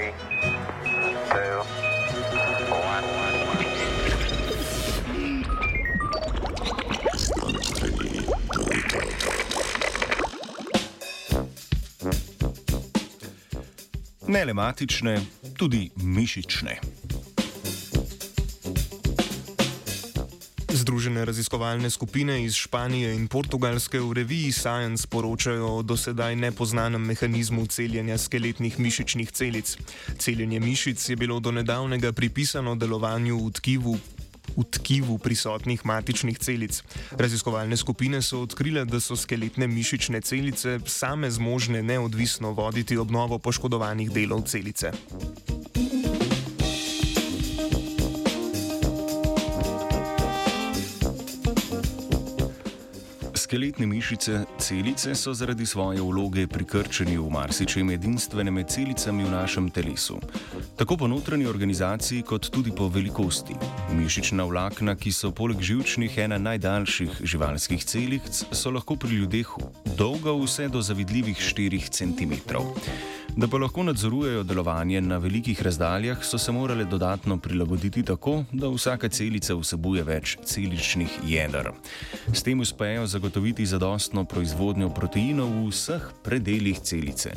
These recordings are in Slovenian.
Three, two, one. Ne le matične, tudi mišične. Združene raziskovalne skupine iz Španije in Portugalske v reviji Science poročajo o dosedaj nepoznanem mehanizmu celjenja skeletnih mišičnih celic. Celjenje mišic je bilo do nedavnega pripisano delovanju v tkivu. V tkivu prisotnih matičnih celic. Raziskovalne skupine so odkrile, da so skeletne mišične celice same zmožne neodvisno voditi obnovo poškodovanih delov celice. Skeletne mišice celice so zaradi svoje vloge prikrčeni v marsičem edinstvenem med celicami v našem telesu. Tako po notranji organizaciji, kot tudi po velikosti. Mišična vlakna, ki so poleg živčnih ena najdaljših živalskih celic, so lahko pri ljudeh dolga vse do zavidljivih 4 cm. Da pa lahko nadzorujejo delovanje na velikih razdaljah, so se morali dodatno prilagoditi tako, da vsaka celica vsebuje več celičnih jeder. S tem uspejo zagotoviti zadostno proizvodnjo proteinov v vseh predeljih celice.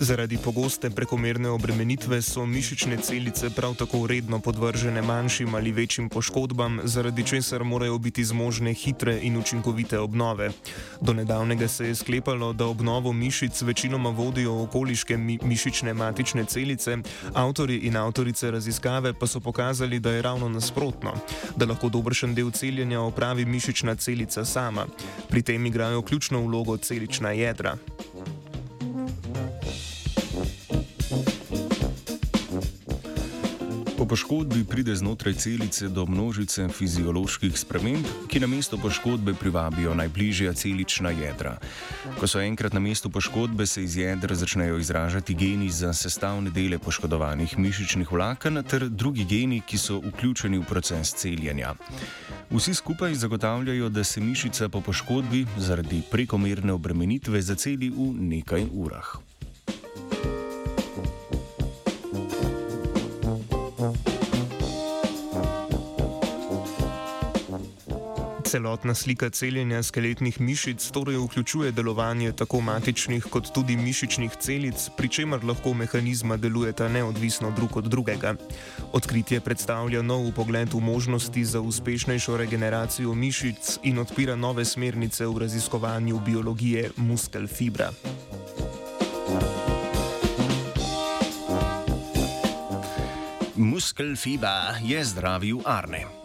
Zaradi pogoste prekomerne obremenitve so mišične celice prav tako redno podvržene manjšim ali večjim poškodbam, zaradi česar morajo biti zmožne hitre in učinkovite obnove. Do nedavnega se je sklepalo, da obnovo mišic večinoma vodijo okoliške mi mišične matične celice, avtori in avtorice raziskave pa so pokazali, da je ravno nasprotno, da lahko dobršen del celjenja opravi mišična celica sama. Pri tem igrajo ključno vlogo celična jedra. Po poškodbi pride znotraj celice do množice fizioloških sprememb, ki na mesto poškodbe privabijo najbližja celična jedra. Ko so enkrat na mestu poškodbe, se iz jedra začnejo izražati geni za sestavne dele poškodovanih mišičnih vlaken ter drugi geni, ki so vključeni v proces celjenja. Vsi skupaj zagotavljajo, da se mišica po poškodbi zaradi prekomerne obremenitve zaceli v nekaj urah. Celotna slika celjenja skeletnih mišic torej vključuje delovanje tako matičnih kot tudi mišičnih celic, pri čemer lahko mehanizma delujeta neodvisno drug od drugega. Odkritje predstavlja nov pogled v možnosti za uspešnejšo regeneracijo mišic in odpira nove smernice v raziskovanju biologije muskel fibra. Muskel fibra je zdravil Arne.